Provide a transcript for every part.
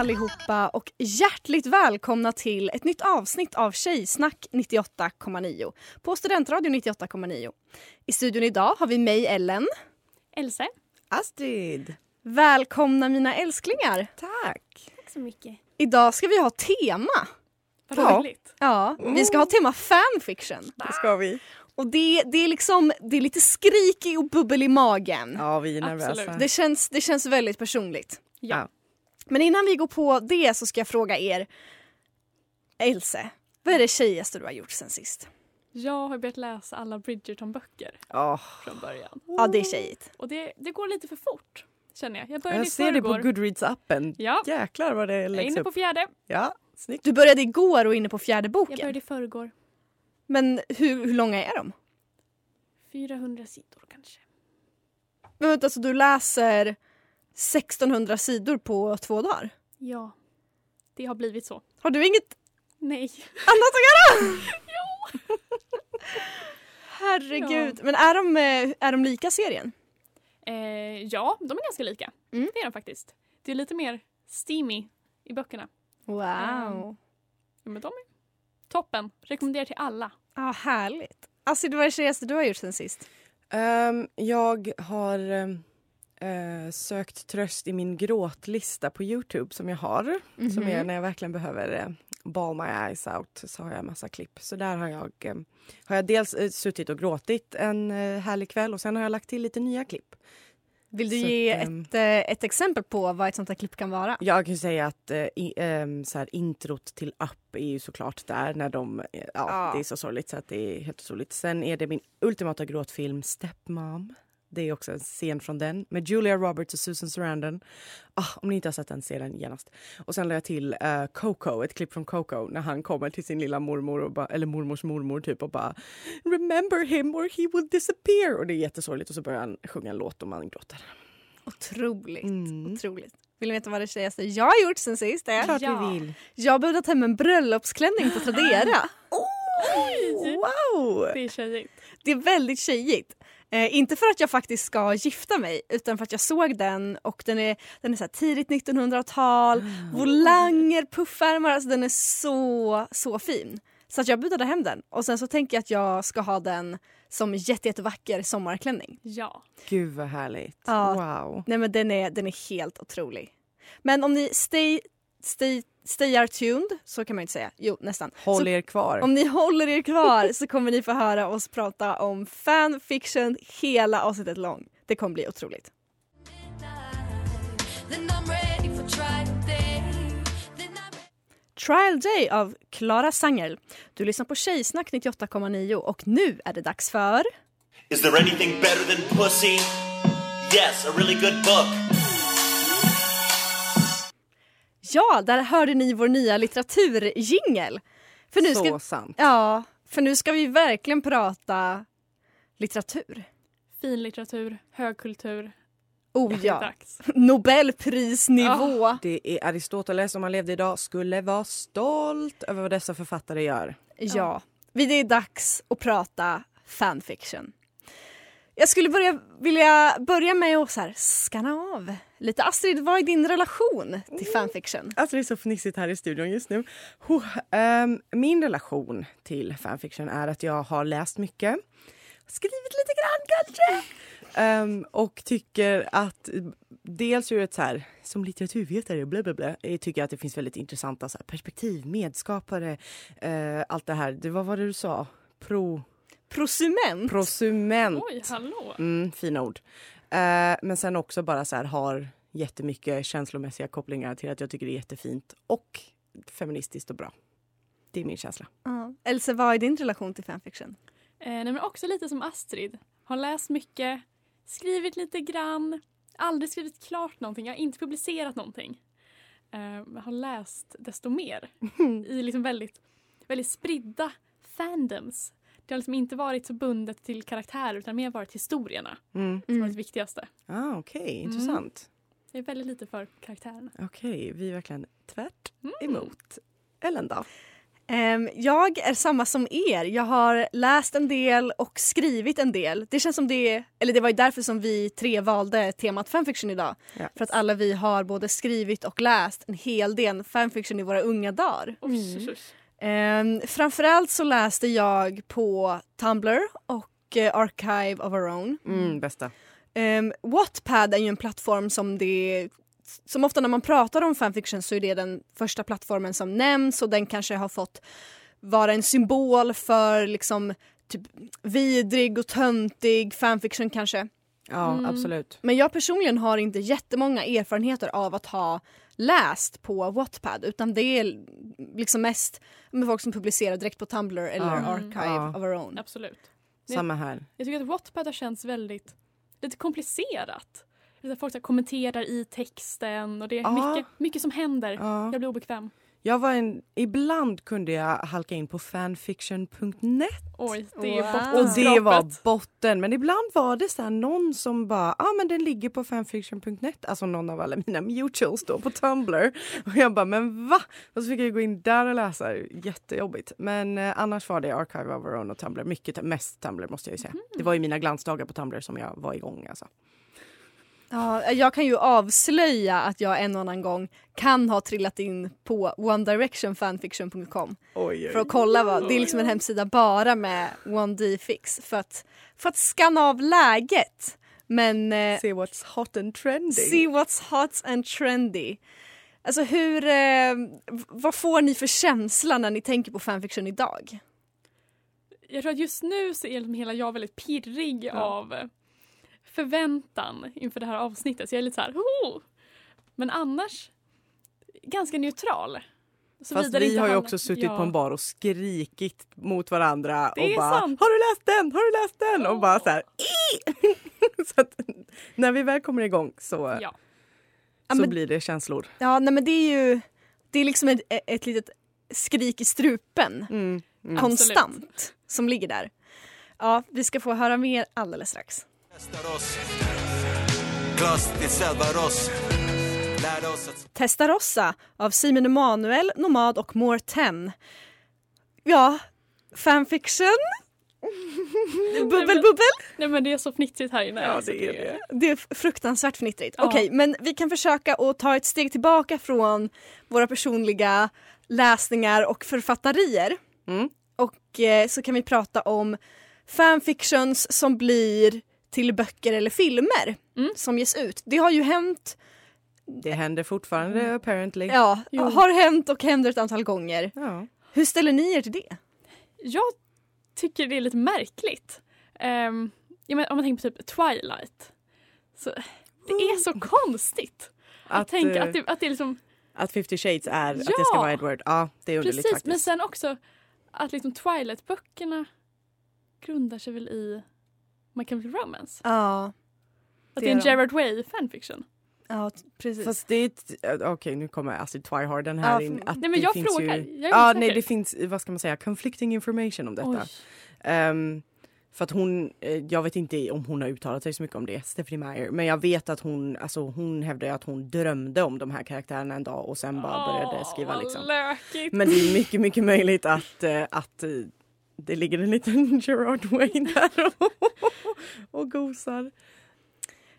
allihopa och hjärtligt välkomna till ett nytt avsnitt av Tjejsnack 98,9 på Studentradio 98,9. I studion idag har vi mig Ellen. Else? Astrid! Välkomna mina älsklingar. Tack! Tack så mycket. Idag ska vi ha tema. Vad Ja. roligt. Ja, vi ska ha tema fanfiction. Det ska vi. Och det, det är liksom, det är lite skrikig och bubbel i magen. Ja, vi är nervösa. nervösa. Det, känns, det känns väldigt personligt. Ja. Men innan vi går på det så ska jag fråga er. Else, vad är det tjejigaste du har gjort sen sist? Jag har börjat läsa alla Bridgerton-böcker Oh, från början. Ja, det är tjejigt. Och det, det går lite för fort, känner jag. Jag började jag i ser det på. Goodreads-appen. Ja, Jäklar vad det jag är läggs inne upp. på fjärde. Ja, snyggt. Du började igår och är inne på fjärde Jag boken. började i förrgår. Men hur, hur långa är de? 400 sidor kanske. Men vänta, så du läser 1600 sidor på två dagar? Ja, det har blivit så. Har du inget Nej. annat att göra? Herregud. Men är de, eh, är de lika serien? Eh, ja, de är ganska lika. Mm. Det är de faktiskt. Det är lite mer steamy i böckerna. Wow. Ja, Men de är toppen. Rekommenderar till alla. Ja, härligt. Astrid, vad är det tjejigaste du har gjort sen sist? Ehm, jag har ehm, eh, sökt tröst i min gråtlista på Youtube som jag har. Som är när jag verkligen behöver uh, ball my eyes out så har jag en massa klipp. Så där har jag, eh, har jag dels eh, suttit och gråtit en uh, härlig kväll och sen har jag lagt till lite nya klipp. Vill du Så ge att, ett, eh, ett exempel på vad ett sånt här klipp kan vara? Jag kan säga att eh, i, ehm, så här, introt till Up är ju såklart där när de, eh, ja, Ja. det är så sorgligt så att det är helt otroligt. Sen är det min ultimata gråtfilm Stepmom. Det är också en scen från den med Julia Roberts och Susan Sarandon. Ah, om ni inte har sett den, se den genast. Och sen la jag till eh, Coco, ett klipp från Coco när han kommer till sin lilla mormor, och bara, eller mormors mormor typ och bara Remember him or he will disappear. Och det är jättesorgligt och så börjar han sjunga en låt och man gråter. Otroligt. Mm. Otroligt. Vill ni veta vad det tjejigaste jag har gjort sen sist? Är? Klart Ja. vi vill. Jag har budat hem en bröllopsklänning på Tradera. Wow! Det är tjejigt. Det är väldigt tjejigt. Eh, inte för att jag faktiskt ska gifta mig utan för att jag såg den och den är, den är så här tidigt 1900-tal, volanger, puffärmar, alltså den är så, så fin. Så att jag budade hem den och sen så tänker jag att jag ska ha den som jätte, jättevacker sommarklänning. Ja. Gud vad härligt. Ja. Wow. Nej men den är, den är helt otrolig. Men om ni stay, stay, stay are tuned, så kan man inte säga. Jo nästan. Håll så, er kvar. Om ni håller er kvar så kommer ni få höra oss prata om fanfiction hela avsnittet lång. Det kommer bli otroligt. Trial Day av Klara Sanger. Du lyssnar på Tjejsnack 98,9 och nu är det dags för... Is there anything better than pussy? Yes, a really good book. Ja, där hörde ni vår nya litteraturjingel. För nu Så ska, sant. ja, för nu ska vi verkligen prata litteratur. Fin litteratur, högkultur, Oh ja. Nobelprisnivå. Det är Aristoteles om han levde idag skulle vara stolt över vad dessa författare gör. Ja. Vi- Det är dags att prata fanfiction. Jag skulle börja, vilja börja med att så här, skanna av lite. Astrid, vad är din relation till fanfiction? Alltså det är så fnissigt här i studion just nu. Huh. Ehm, min relation till fanfiction är att jag har läst mycket. Skrivit lite grann kanske. Ehm, och tycker att dels ur ett så här, som litteraturvetare, bla bla bla, eh, tycker jag att det finns väldigt intressanta så här, perspektiv, medskapare, eh, allt det här. Det, vad var det du sa? Pro... Prosument? Prosument. Oj, hallå. Mm, fina ord. Eh, men sen också bara så här har jättemycket känslomässiga kopplingar till att jag tycker det är jättefint och feministiskt och bra. Det är min känsla. Ja. Else, vad är din relation till fanfiction? Eh, nej, men också lite som Astrid. Har läst mycket, skrivit lite grann, aldrig skrivit klart någonting. Jag har inte publicerat någonting. Eh, har läst desto mer i liksom väldigt, väldigt spridda fandoms. Det har liksom inte varit så bundet till karaktärer utan mer varit historierna Mm. som varit det viktigaste. Ah, Okej, intressant. Jag är väldigt lite för karaktärerna. Okej, vi är verkligen tvärt emot. Ellen då? Ehm, jag är samma som er. Jag har läst en del och skrivit en del. Det känns som det, eller det var ju därför som vi tre valde temat fanfiction idag. Ja. För att alla vi har både skrivit och läst en hel del fanfiction i våra unga dagar. Usch. Um, framförallt så läste jag på Tumblr och eh, Archive of Our Own. Mm, bästa. Um, Wattpad är ju en plattform som det som ofta när man pratar om fanfiction så är det den första plattformen som nämns och den kanske har fått vara en symbol för liksom typ vidrig och töntig fanfiction kanske. Ja, Mm. absolut. Men jag personligen har inte jättemånga erfarenheter av att ha läst på Wattpad utan det är liksom mest med folk som publicerar direkt på Tumblr eller Ja. Archive Ja. of Our Own. Absolut. Samma här. Jag tycker att Wattpad har känts väldigt lite komplicerat. Folk så kommenterar i texten och det är Ja. mycket, mycket som händer. Ja. Jag blir obekväm. Jag var en, ibland kunde jag halka in på fanfiction.net Oj, det är Wow. och det var botten. Men ibland var det så här någon som bara, ja ah, men den ligger på fanfiction.net, alltså någon av alla mina mutuals då på Tumblr. Och jag bara, men va? Och så fick jag gå in där och läsa, jättejobbigt. Men eh, annars var det Archive of Our Own och Tumblr, mycket, mest Tumblr måste jag ju säga. Det var ju mina glansdagar på Tumblr som jag var igång alltså. Ja, jag kan ju avslöja att jag en och annan gång kan ha trillat in på onedirectionfanfiction.com för att kolla vad, det är liksom en hemsida bara med One D-fix för att, för att skanna av läget. Men eh, Se what's hot and trending. see what's hot and trendy. Alltså hur, eh, v- vad får ni för känsla när ni tänker på fanfiction idag? Jag tror att just nu så är liksom hela jag väldigt pirrig av förväntan inför det här avsnittet. Så jag är lite så här, oh! Men annars ganska neutral. Fast Såvida det vi har ju också suttit Ja. på en bar och skrikit mot varandra Det och bara sant. Har du läst den? Har du läst den? Och bara så här! Så att när vi väl kommer igång så, Ja. Så men- blir det känslor. Ja, nej men det är ju det är liksom ett, ett litet skrik i strupen Mm. Mm. konstant som ligger där. Ja, vi ska få höra mer alldeles strax. Testarossa av Simon Emanuel, Nomad och More 10. Ja, fanfiction. bubbel, bubbel. Nej men det är så fnittrigt här inne. Ja, alltså, det är det. Det är fruktansvärt fnittrigt. Ja. Okej, men vi kan försöka att ta ett steg tillbaka från våra personliga läsningar och författarier. Mm. Och eh, så kan vi prata om fanfictions som blir till böcker eller filmer Mm. som ges ut. Det har ju hänt, Det händer fortfarande apparently. ja, Jo. har hänt och händer ett antal gånger. Ja. Hur ställer ni er till det? Jag tycker det är lite märkligt. Um, ja, men om man tänker på typ Twilight. Så, det är så konstigt. Att, Att, tänka eh, att det, att det är liksom Att 50 shades är att det Ja. ska vara Edward. Ja, det är underligt Precis, faktiskt. men sen också att liksom Twilight-böckerna grundar sig väl i My Chemical Romance. Ja, Att Det det är en. Gerard Way fanfiction. ja precis. Fast det är ett, äh, okej nu kommer Acid Twyharden här Ja, in. Att Nej men det jag finns frågar. Ju, Jag ja, nej det finns, vad ska man säga, conflicting information om detta. Ehm, För att hon, eh, jag vet inte om hon har uttalat sig så mycket om det, Stephanie Meyer. Men jag vet att hon, alltså hon hävdar ju att hon drömde om de här karaktärerna en dag och sen bara började skriva liksom. Lökigt. Men det är mycket, mycket möjligt att, eh, att eh, det ligger en liten Gerard Wayne där och, och gosar.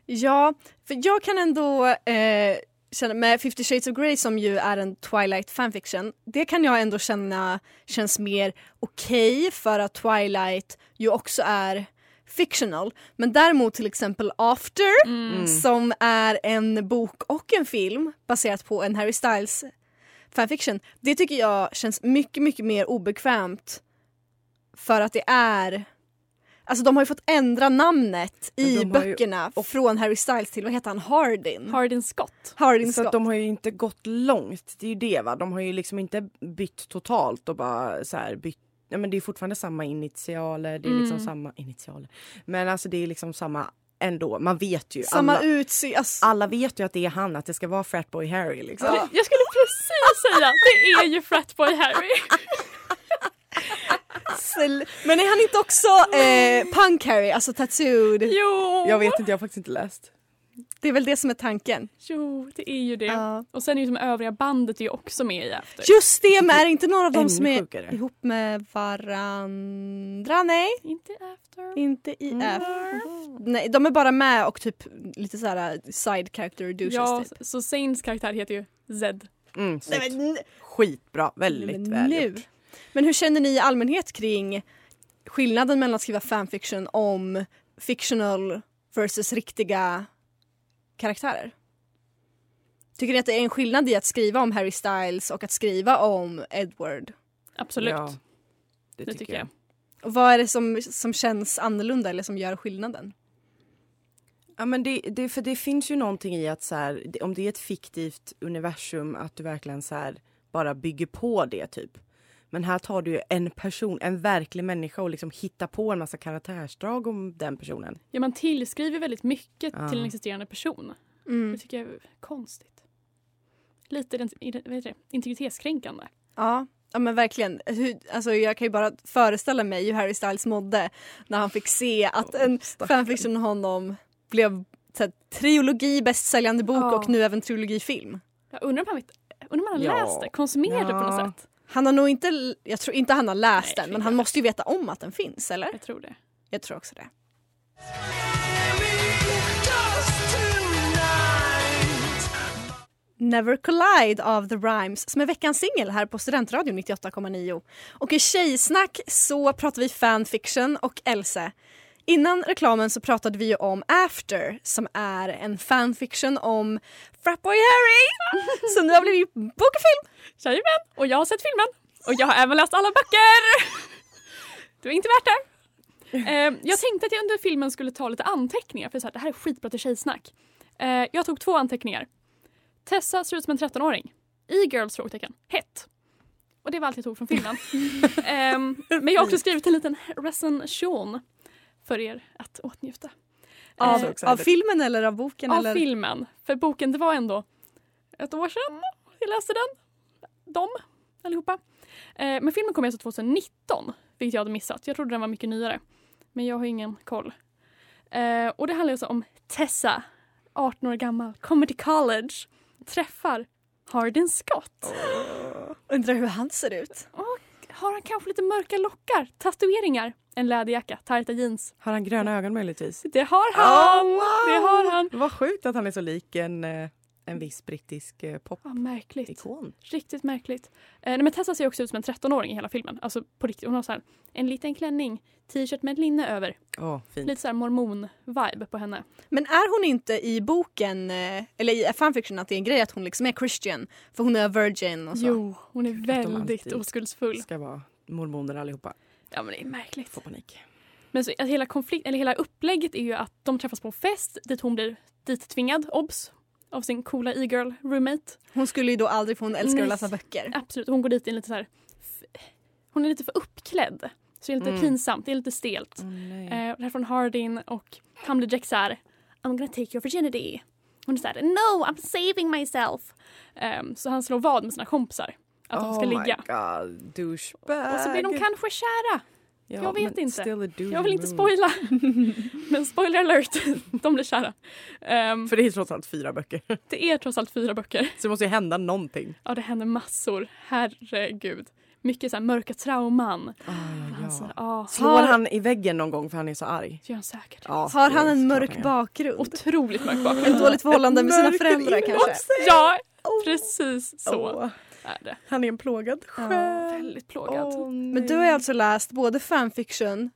Ja, för jag kan ändå eh, känna med 50 shades of Grey som ju är en Twilight fanfiction. Det kan jag ändå känna känns mer okej för att Twilight ju också är fictional. Men däremot till exempel After Mm. som är en bok och en film baserat på en Harry Styles fanfiction. Det tycker jag känns mycket, mycket mer obekvämt för att det är Alltså de har ju fått ändra namnet i har ju- böckerna från Harry Styles till, vad heter han, Hardin? Hardin Scott. Hardin Så att Scott. de har ju inte gått långt, det är ju det va. De har ju liksom inte bytt totalt och bara så här bytt Ja, men det är fortfarande samma initialer, det är liksom Mm. samma initialer. Men alltså det är liksom samma ändå, man vet ju. Samma alla, utseende. Alltså, alla vet ju att det är han, att det ska vara Fratboy Harry liksom. Jag skulle precis säga, det är ju Fratboy Harry. men är han inte också eh, punk Harry, alltså tattooed? Jo! Jag vet inte, jag har faktiskt inte läst. Det är väl det som är tanken. Jo, det är ju det. Ja. Och sen är ju som övriga bandet är ju också med i After. Just det, men är inte några av dem som är sjukare. ihop med varandra? Nej, Inte After. inte i F. Nej, de är bara med och typ lite så här side character douches Ja, typ. så Zains karaktär heter ju Zed. Mm, Nej, men, Skitbra, väldigt men väl nu. gjort. Men hur känner ni i allmänhet kring skillnaden mellan att skriva fanfiction om fictional versus riktiga karaktärer? Tycker ni att det är en skillnad i att skriva om Harry Styles och att skriva om Edward? Absolut. Ja, det, det tycker jag. Och vad är det som, som känns annorlunda eller som gör skillnaden? Ja men det, det, för det finns ju någonting i att så här, om det är ett fiktivt universum att du verkligen så här, bara bygger på det typ. Men här tar du ju en person, en verklig människa och liksom hittar på en massa karaktärsdrag om den personen. Ja, man tillskriver väldigt mycket Ja. till en existerande person. Mm. Det tycker jag är konstigt. Lite vad det? integritetskränkande. Ja, ja men verkligen. Hur, alltså jag kan ju bara föreställa mig hur Harry Styles mådde när han fick se att en fanfiction om honom blev så här, trilogi bästsäljande bok Ja. och nu även trilogifilm. Jag undrar om han, vet, undrar om han har Ja. läst det, konsumerat det på Ja. något sätt. Han har nog inte, jag tror inte han har läst Nej, den men han måste ju veta om att den finns eller? Jag tror det. Jag tror också det. Never Collide av The Rhymes som är veckans singel här på Studentradion 98,9. Och i Tjejsnack så pratar vi fanfiction och Else. Innan reklamen så pratade vi ju om After som är en fanfiction om Fratboy Harry som nu har blivit bokfilm. Jajamän, och jag har sett filmen. Och jag har även läst alla böcker. Du är inte värt det. Eh, jag tänkte att jag under filmen skulle ta lite anteckningar för så här, det här är skitbra till tjejsnack. Eh, jag tog två anteckningar. Tessa ser ut som en 13-åring. E-girls? frågetecken. Hett. Och det var allt jag tog från filmen. Ehm, men jag har också skrivit en liten recension för er att åtnjuta. Av, så av filmen eller av boken? Av eller? filmen. För boken, det var ändå ett år sedan jag läste den. De, allihopa. Eh, men filmen kom alltså 2019, vilket jag hade missat. Jag trodde den var mycket nyare. Men jag har ingen koll. Eh, och det handlar alltså om Tessa, 18 år gammal, kommer till college, träffar Hardin Scott. Undrar hur han ser ut. Och har han kanske lite mörka lockar, tatueringar, en läderjacka, tajta jeans. Har han gröna ögon möjligtvis? Det har han! Det har han! Vad sjukt att han är så lik en, eh, en viss brittisk eh, Ja, märkligt. popikon. Riktigt märkligt. Eh, nej, men Tessa ser också ut som en 13-åring i hela filmen. Alltså på riktigt. Hon har så här, en liten klänning, t-shirt med ett linne över. Åh, fint. Lite så här mormon-vibe på henne. Men är hon inte i boken, eh, eller i fanfiction, att det är en grej att hon liksom är Christian? För hon är virgin och så. Jo, hon är väldigt oskuldsfull. Ska vara mormoner allihopa. Ja men det är märkligt. Får panik. Men så, att hela, konflikt, eller hela upplägget är ju att de träffas på en fest dit hon blir dit tvingad, obs, av sin coola e-girl roommate. Hon skulle ju då aldrig, för hon älskar Nej. att läsa böcker. Absolut, hon går dit i lite så här... Hon är lite för uppklädd. Så det är lite Mm. pinsamt, det är lite stelt. Nej. Eh, det här är från Hardin och han blir direkt såhär I'm gonna take your virginity. Hon är såhär No I'm saving myself. Ehm, så han slår vad med sina kompisar att de ska oh ligga. my god, douchebag. Och så blir de kanske kära. Ja, jag vet inte. still a dude Jag vill inte spoila. Men spoiler alert, de blir kära. Ehm, För det är trots allt fyra böcker. det är trots allt fyra böcker. Så det måste ju hända någonting. Ja, det händer massor. Herregud. Mycket så här mörka trauman. Ah, Han så här, ah, Slår Har- han i väggen någon gång för han är så arg? Det gör han säkert. Ja, Har han en mörk bakgrund? Otroligt mörk bakgrund. En dåligt förhållande med sina föräldrar kanske? Ja, precis så Åh, är det. han är en plågad Ja, själ. Väldigt plågad. Åh, Men du har alltså läst både fanfiction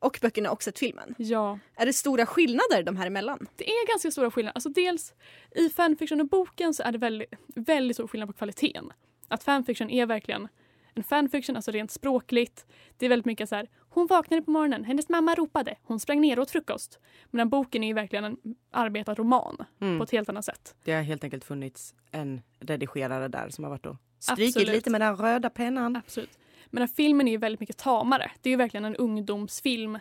och böckerna och sett filmen. Ja, Är det stora skillnader de här emellan? det är ganska stora skillnader. Alltså dels i fanfiction och boken så är det väldigt, väldigt stor skillnad på kvaliteten. Att fanfiction är verkligen en fanfiction, alltså rent språkligt. Det är väldigt mycket så här, hon vaknade på morgonen, hennes mamma ropade, hon sprang ner och åt frukost. Medan boken är ju verkligen en arbetad roman Mm. på ett helt annat sätt. Det har helt enkelt funnits en redigerare där som har varit och strykit Absolut. lite med den röda pennan. Absolut. Men den filmen är ju väldigt mycket tamare. Det är ju verkligen en ungdomsfilm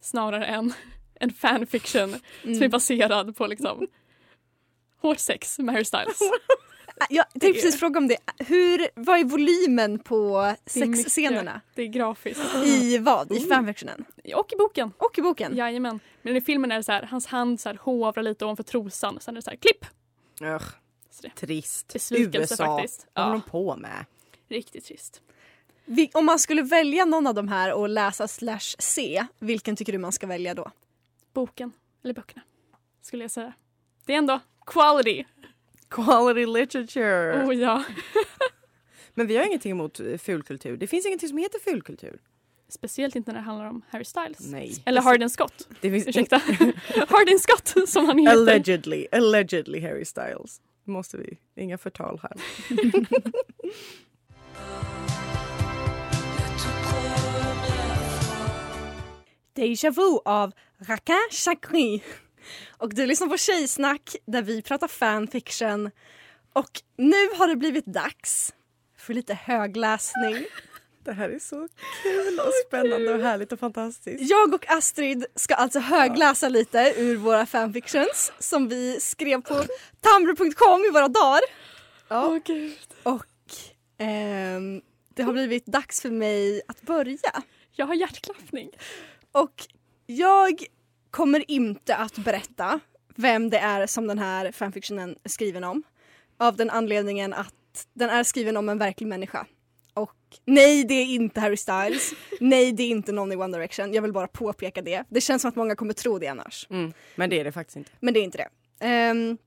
snarare än en fanfiction Mm. som är baserad på liksom hårt sex med Harry Styles. Jag tänkte precis fråga om det. Hur, vad är volymen på sexscenerna? Det är grafiskt. I vad? I fanfictionen? Och i boken. Och i boken? Jajamän. Men i filmen är det så här, hans hand så här hovrar lite ovanför trosan. Sen är det så här, klipp! Ugh, Så det, trist. Besvikelse USA. faktiskt. Vad håller Ja. de på med? riktigt trist. Vi, om man skulle välja någon av de här och läsa slash se, vilken tycker du man ska välja då? Boken, eller böckerna, skulle jag säga. Det är ändå quality. Quality literature. Oh ja. Men vi har ingenting emot eh, fulkultur. Det finns ingenting som heter fulkultur. Speciellt inte när det handlar om Harry Styles. Nej. Eller Hardin Scott. Det finns Ursäkta. Hardin Scott som han heter. Allegedly, allegedly Harry Styles. Måste vi, inga förtal här. Deja vu av Raquin Chakri. Och du lyssnar på Tjejsnack där vi pratar fanfiction. Och nu har det blivit dags för lite högläsning. Det här är så kul och spännande och härligt och fantastiskt. Jag och Astrid ska alltså högläsa lite ur våra fanfictions som vi skrev på tumblr.com i våra dagar. Åh gud. Och ehm, det har blivit dags för mig att börja. Jag har hjärtklappning. Och jag kommer inte att berätta vem det är som den här fanfictionen är skriven om. Av den anledningen att den är skriven om en verklig människa. Och nej, det är inte Harry Styles. nej, det är inte någon i One Direction. Jag vill bara påpeka det. Det känns som att många kommer tro det annars. Mm, men det är det faktiskt inte. Men det är inte det. Ehm,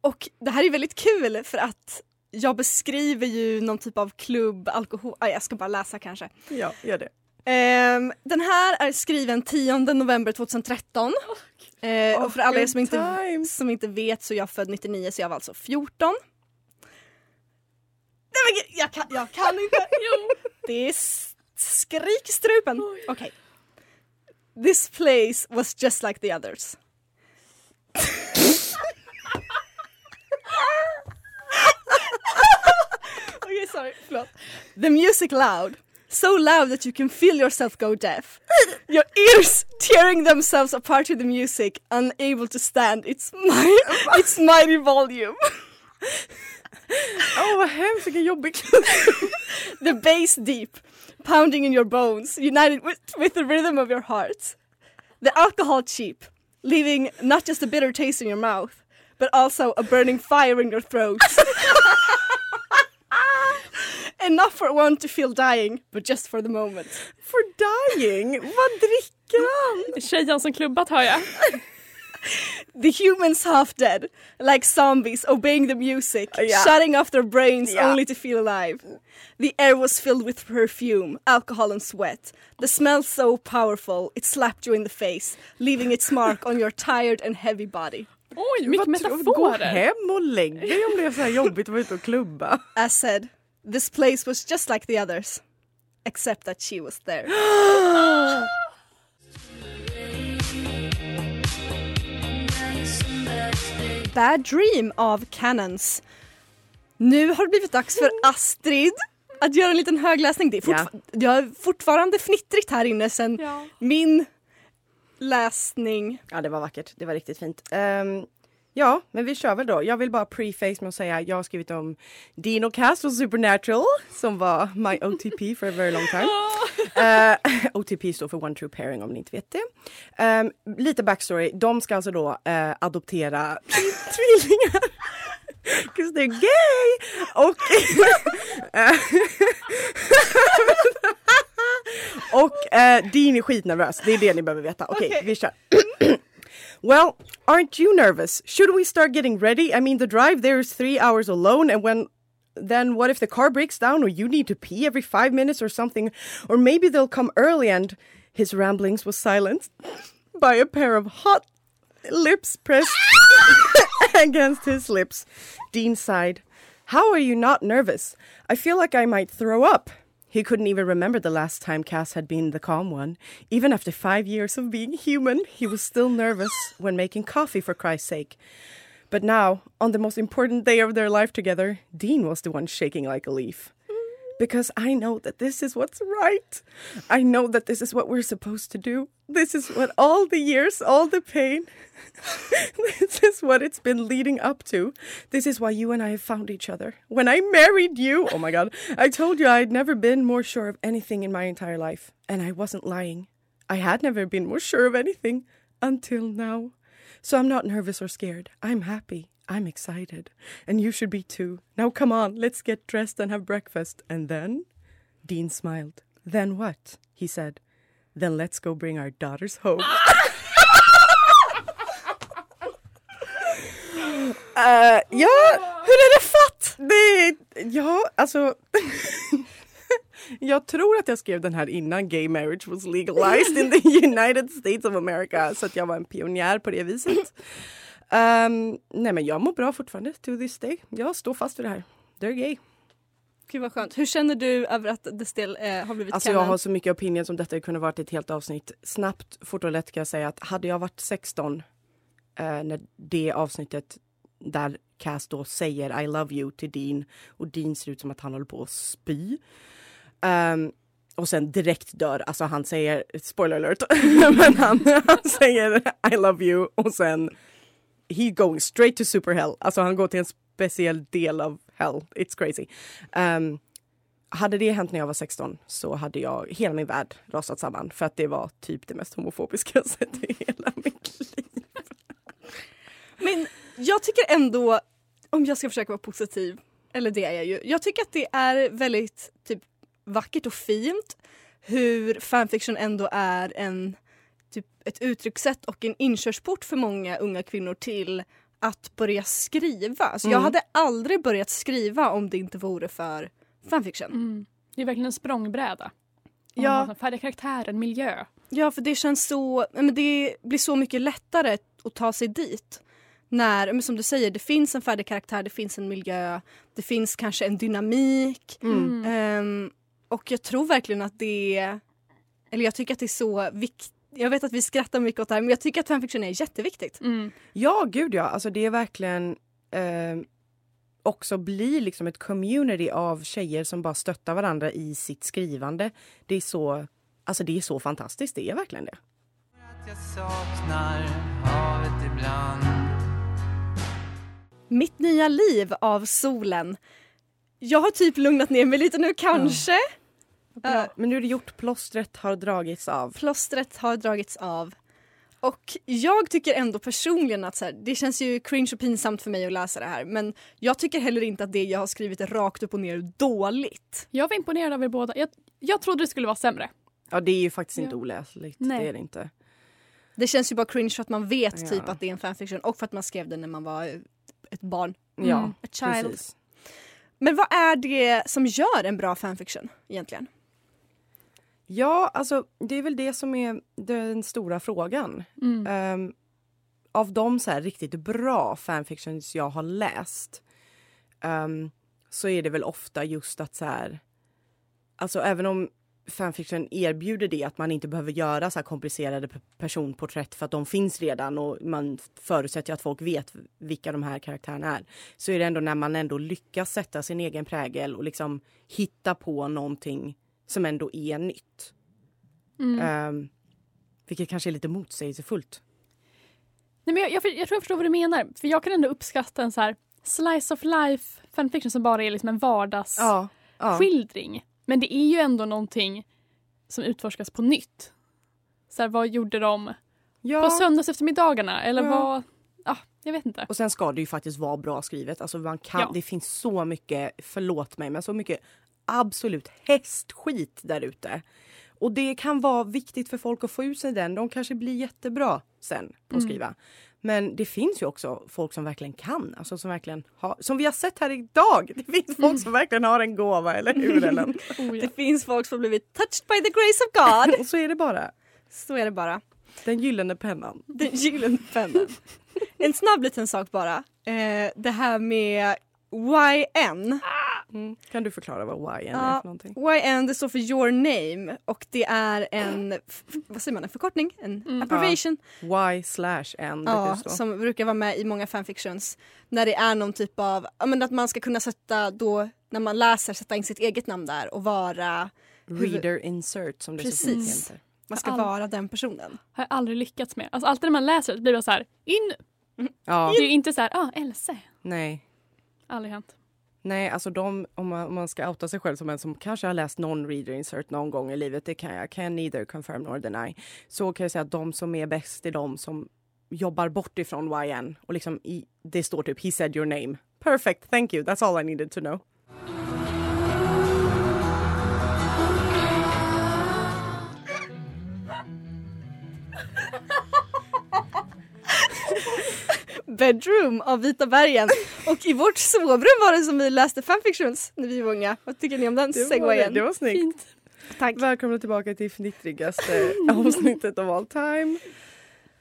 och det här är väldigt kul för att jag beskriver ju någon typ av klubb, alkohol... Ah, jag ska bara läsa kanske. Ja, gör det. Ehm, den här är skriven 10 november 2013. Eh, och för alla er som inte, som inte vet så är jag född 99 så jag var alltså 14. Nej men jag kan, jag kan inte! jo. Det är skrik i strupen. Okej. This place was just like the others. okay, sorry, förlåt. The music loud. So loud that you can feel yourself go deaf. Your ears tearing themselves apart to the music, unable to stand its, my, its mighty volume. Åh vad hemskt, vilken jobbig the bass deep, pounding in your bones, united with, with the rhythm of your heart. The alcohol cheap, leaving not just a bitter taste in your mouth, but also a burning fire in your throat. Enough for one to feel dying, but just for the moment. For dying? Vad dricker han? Tjejen som klubbat hör jag. The humans half dead, like zombies obeying the music, Yeah. shutting off their brains Yeah. only to feel alive. The air was filled with perfume, alcohol, and sweat. The smell so powerful it slapped you in the face, leaving its mark on your tired and heavy body. Oj, mycket tror- Gå metaforer. hem och lägg dig om det är så här jobbigt att vara ute och klubba. As said, this place was just like the others, except that she was there. Bad Dream av Cannons. Nu har det blivit dags för Astrid att göra en liten högläsning. Det är fortfar- Jag är fortfarande fnittrigt här inne sen Ja. min läsning. Ja det var vackert, det var riktigt fint. Ehm, ja, men vi kör väl då. Jag vill bara preface med att säga jag har skrivit om Dino Cast och Supernatural som var my OTP for a very long time. Eh, OTP står för One True Pairing om ni inte vet det. Ehm, lite backstory. De ska alltså då eh, adoptera tvillingar. 'Cause they're gay! Och, och eh, Dean är skitnervös. Det är det ni behöver veta. Okej, Okej. vi kör. Well, aren't you nervous? Should we start getting ready? I mean, the drive there is three hours alone, and when then what if the car breaks down or you need to pee every five minutes or something? Or maybe they'll come early and his ramblings was silenced by a pair of hot lips pressed against his lips. Dean sighed. How are you not nervous? I feel like I might throw up. He couldn't even remember the last time Cass had been the calm one. Even after five years of being human, he was still nervous when making coffee, for Christ's sake. But now, on the most important day of their life together, Dean was the one shaking like a leaf. Because I know that this is what's right. I know that this is what we're supposed to do. This is what all the years, all the pain, this is what it's been leading up to. This is why you and I have found each other. When I married you, oh my God, I told you I'd never been more sure of anything in my entire life. And I wasn't lying. I had never been more sure of anything until now. So I'm not nervous or scared. I'm happy. I'm excited. And you should be too. Now come on, let's get dressed and have breakfast. And then? Dean smiled. Then what? He said. Then let's go bring our daughters home. Eh, ja, hur är det fatt? Det, ja, alltså. jag tror att jag skrev den här innan gay marriage was legalized in the United States of America. Så att jag var en pionjär på det viset. Ehm, nej men jag mår bra fortfarande to this day. Jag står fast vid det här. They're gay. Gud vad skönt. Hur känner du över att det still eh, har blivit Alltså jag canon? har så mycket opinion som detta kunde varit ett helt avsnitt. Snabbt, fort och lätt kan jag säga att hade jag varit 16 eh, när det avsnittet där Cass då säger I love you till Dean och Dean ser ut som att han håller på att spy. Ehm, och sen direkt dör, alltså han säger, spoiler alert, men han, han säger I love you och sen he going straight to super hell. Alltså han går till en speciell del av hell. It's crazy. Um, hade det hänt när jag var 16 så hade jag hela min värld rasat samman för att det var typ det mest homofobiska jag sett i hela mitt liv. Men jag tycker ändå, om jag ska försöka vara positiv, eller det är jag ju. Jag tycker att det är väldigt typ, vackert och fint hur fanfiction ändå är en, typ, ett uttryckssätt och en inkörsport för många unga kvinnor till att börja skriva. Så jag Mm. hade aldrig börjat skriva om det inte vore för fanfiction. Mm. Det är verkligen en språngbräda. Ja. Färdiga karaktärer, miljö. Ja, för det känns så... Men det blir så mycket lättare att ta sig dit. När, som du säger, det finns en färdig karaktär, det finns en miljö, det finns kanske en dynamik. Mm. Ehm, och jag tror verkligen att det. Eller jag tycker att det är så viktigt. Jag vet att vi skrattar mycket åt det här men jag tycker att fanfiction är jätteviktigt. Ja, gud ja. Alltså det är verkligen eh, också bli liksom ett community av tjejer som bara stöttar varandra i sitt skrivande. Det är så, alltså det är så fantastiskt. Det är verkligen det. Jag saknar havet ibland Mitt nya liv av solen. Jag har typ lugnat ner mig lite nu kanske. Eh, Men nu är det gjort. Plåstret har dragits av. Plåstret har dragits av. Och jag tycker ändå personligen att så här, det känns ju cringe och pinsamt för mig att läsa det här men jag tycker heller inte att det jag har skrivit är rakt upp och ner dåligt. Jag var imponerad av er båda. Jag, jag trodde det skulle vara sämre. Ja, det är ju faktiskt inte Ja. oläsligt. Nej. Det är det inte. Det känns ju bara cringe för att man vet Ja. typ att det är en fanfiction och för att man skrev den när man var ett barn. Ja, Mm, a child. precis. Men vad är det som gör en bra fanfiction egentligen? Ja, alltså det är väl det som är den stora frågan. Mm. Ehm, av de så här riktigt bra fanfictions jag har läst ehm, så är det väl ofta just att så här... Alltså även om fanfiction erbjuder det att man inte behöver göra så komplicerade pe- personporträtt för att de finns redan och man förutsätter att folk vet vilka de här karaktärerna är. Så är det ändå när man ändå lyckas sätta sin egen prägel och liksom hitta på någonting som ändå är nytt. Mm. Ehm, vilket kanske är lite motsägelsefullt. Nej, men jag, jag, jag tror jag förstår vad du menar. För Jag kan ändå uppskatta en så här slice of life fanfiction som bara är liksom en Ja, ja. vardagsskildring. Men det är ju ändå någonting som utforskas på nytt. Så här, vad gjorde de Ja. på söndags eftermiddagarna? Eller Ja. vad... Ja, jag vet inte. Och sen ska det ju faktiskt vara bra skrivet. Alltså man kan, Ja. Det finns så mycket, förlåt mig, men så mycket absolut hästskit där ute. Och det kan vara viktigt för folk att få ut sig den. De kanske blir jättebra sen på att Mm. skriva. Men det finns ju också folk som verkligen kan. Alltså som verkligen har, som vi har sett här idag. Det finns folk som verkligen har en gåva, eller hur Ellen? Oh, ja. Det finns folk som blivit touched by the grace of God. Och så är det bara. Så är det bara. Den gyllene pennan. Den gyllene pennan. En snabb liten sak bara. Eh, det här med YN. Mm. Kan du förklara vad YN är Ja, för någonting? YN det står för your name och det är en, vad säger man, en förkortning? En Mm. abbreviation. Y slash N Ja, som brukar vara med i många fanfictions. När det är någon typ av, ja men att man ska kunna sätta då, när man läser, sätta in sitt eget namn där och vara, Reader insert som det så fint Precis. heter. man ska All- vara den personen. Har jag aldrig lyckats med. Alltså alltid när man läser det blir det så här, in! Ja, Det är ju inte så här, ah, Else. nej. Aldrig hänt. Nej, alltså de, om man, om man ska outa sig själv som en som kanske har läst någon reader insert någon gång i livet, det kan jag can neither confirm nor deny. Så kan jag säga att de som är bäst är de som jobbar bort ifrån YN och liksom i, det står typ he said your name. Perfect, thank you, that's all I needed to know. Bedroom av Vita bergen. Och i vårt sovrum var det som vi läste fanfictions när vi var unga. Vad tycker ni om den Det var, segwayen? det var snyggt. Fint. Tack. Välkomna tillbaka till fnittrigaste avsnittet av all time.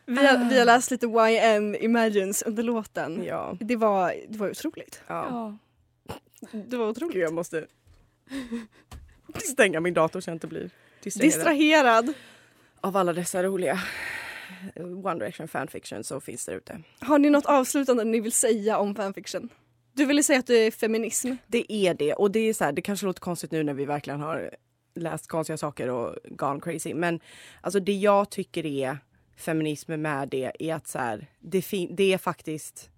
Vi har, vi har läst lite YN Imagines under låten. Ja. Det var, det var otroligt. ja. Ja. Det var otroligt. Gud, jag måste stänga min dator så jag inte blir distraherad. Distraherad. Av alla dessa roliga One Direction fanfiction så finns det ute. Har ni något avslutande ni vill säga om fanfiction? Du ville säga att det är feminism. Det är det och det är så här, det kanske låter konstigt nu när vi verkligen har läst konstiga saker och gone crazy. Men alltså det jag tycker är feminism med det är att så här, det, det är faktiskt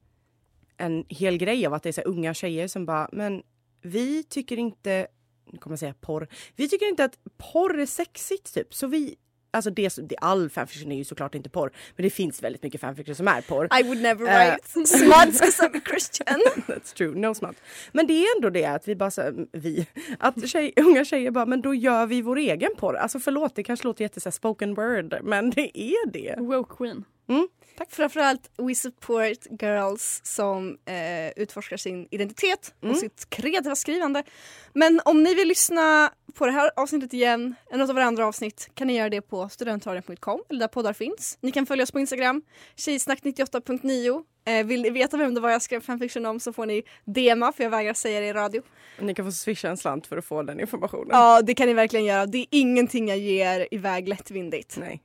en hel grej av att det är så här, unga tjejer som bara, men vi tycker inte, nu kommer jag säga porr, vi tycker inte att porr är sexigt typ. Så vi, alltså det, det all fanfiction är ju såklart inte porr, men det finns väldigt mycket fanfiction som är porr. I would never Eh. write smuts because I'm a Christian. That's true, no smut. Men det är ändå det att vi bara, här, vi, att tjej, unga tjejer bara, men då gör vi vår egen porr. Alltså förlåt, det kanske låter jätte så här, spoken word, men det är det. Woke queen. Tack. Framförallt we support girls som eh, utforskar sin identitet Mm. och sitt kreativa skrivande. Men om ni vill lyssna på det här avsnittet igen, eller något av våra andra avsnitt, kan ni göra det på studentradion.com eller där poddar finns. Ni kan följa oss på Instagram, tjejsnack98.9. Eh, vill ni veta vem det var jag skrev fanfiction om så får ni DMa för jag vägrar säga det i radio. Ni kan få swisha en slant för att få den informationen. Ja, det kan ni verkligen göra. Det är ingenting jag ger iväg lättvindigt. Nej.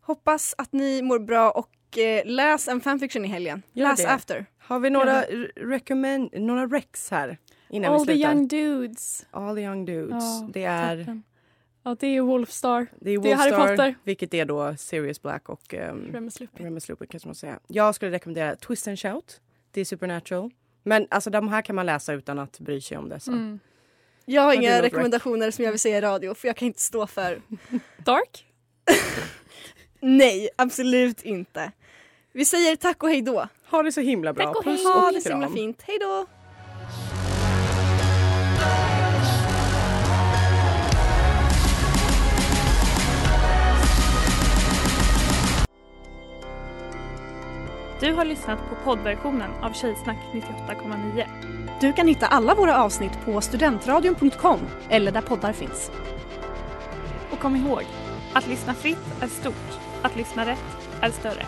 Hoppas att ni mår bra och eh, läs en fanfiction i helgen. Gör läs det. after. Har vi några, recommend, några recs här? Innan All vi the young dudes. All the young dudes. Ja, det är, toppen. Ja, det är Wolfstar. det är det är Harry Wolfstar, Potter. vilket är då Sirius Black och um, Remus Lupin. Remus Lupin kanske man säga. Jag skulle rekommendera Twist and Shout. Det är Supernatural. Men alltså de här kan man läsa utan att bry sig om det. Så. Mm. Jag har inga rekommendationer som jag vill säga i radio för jag kan inte stå för Dark? nej, absolut inte. Vi säger tack och hej då. Ha det så himla bra. Tack och Puss hej. Ha och det så himla fint. Hej då! Du har lyssnat på poddversionen av Tjejsnack 98,9. Du kan hitta alla våra avsnitt på studentradion.com eller där poddar finns. Och kom ihåg, att lyssna fritt är stort, att lyssna rätt är större.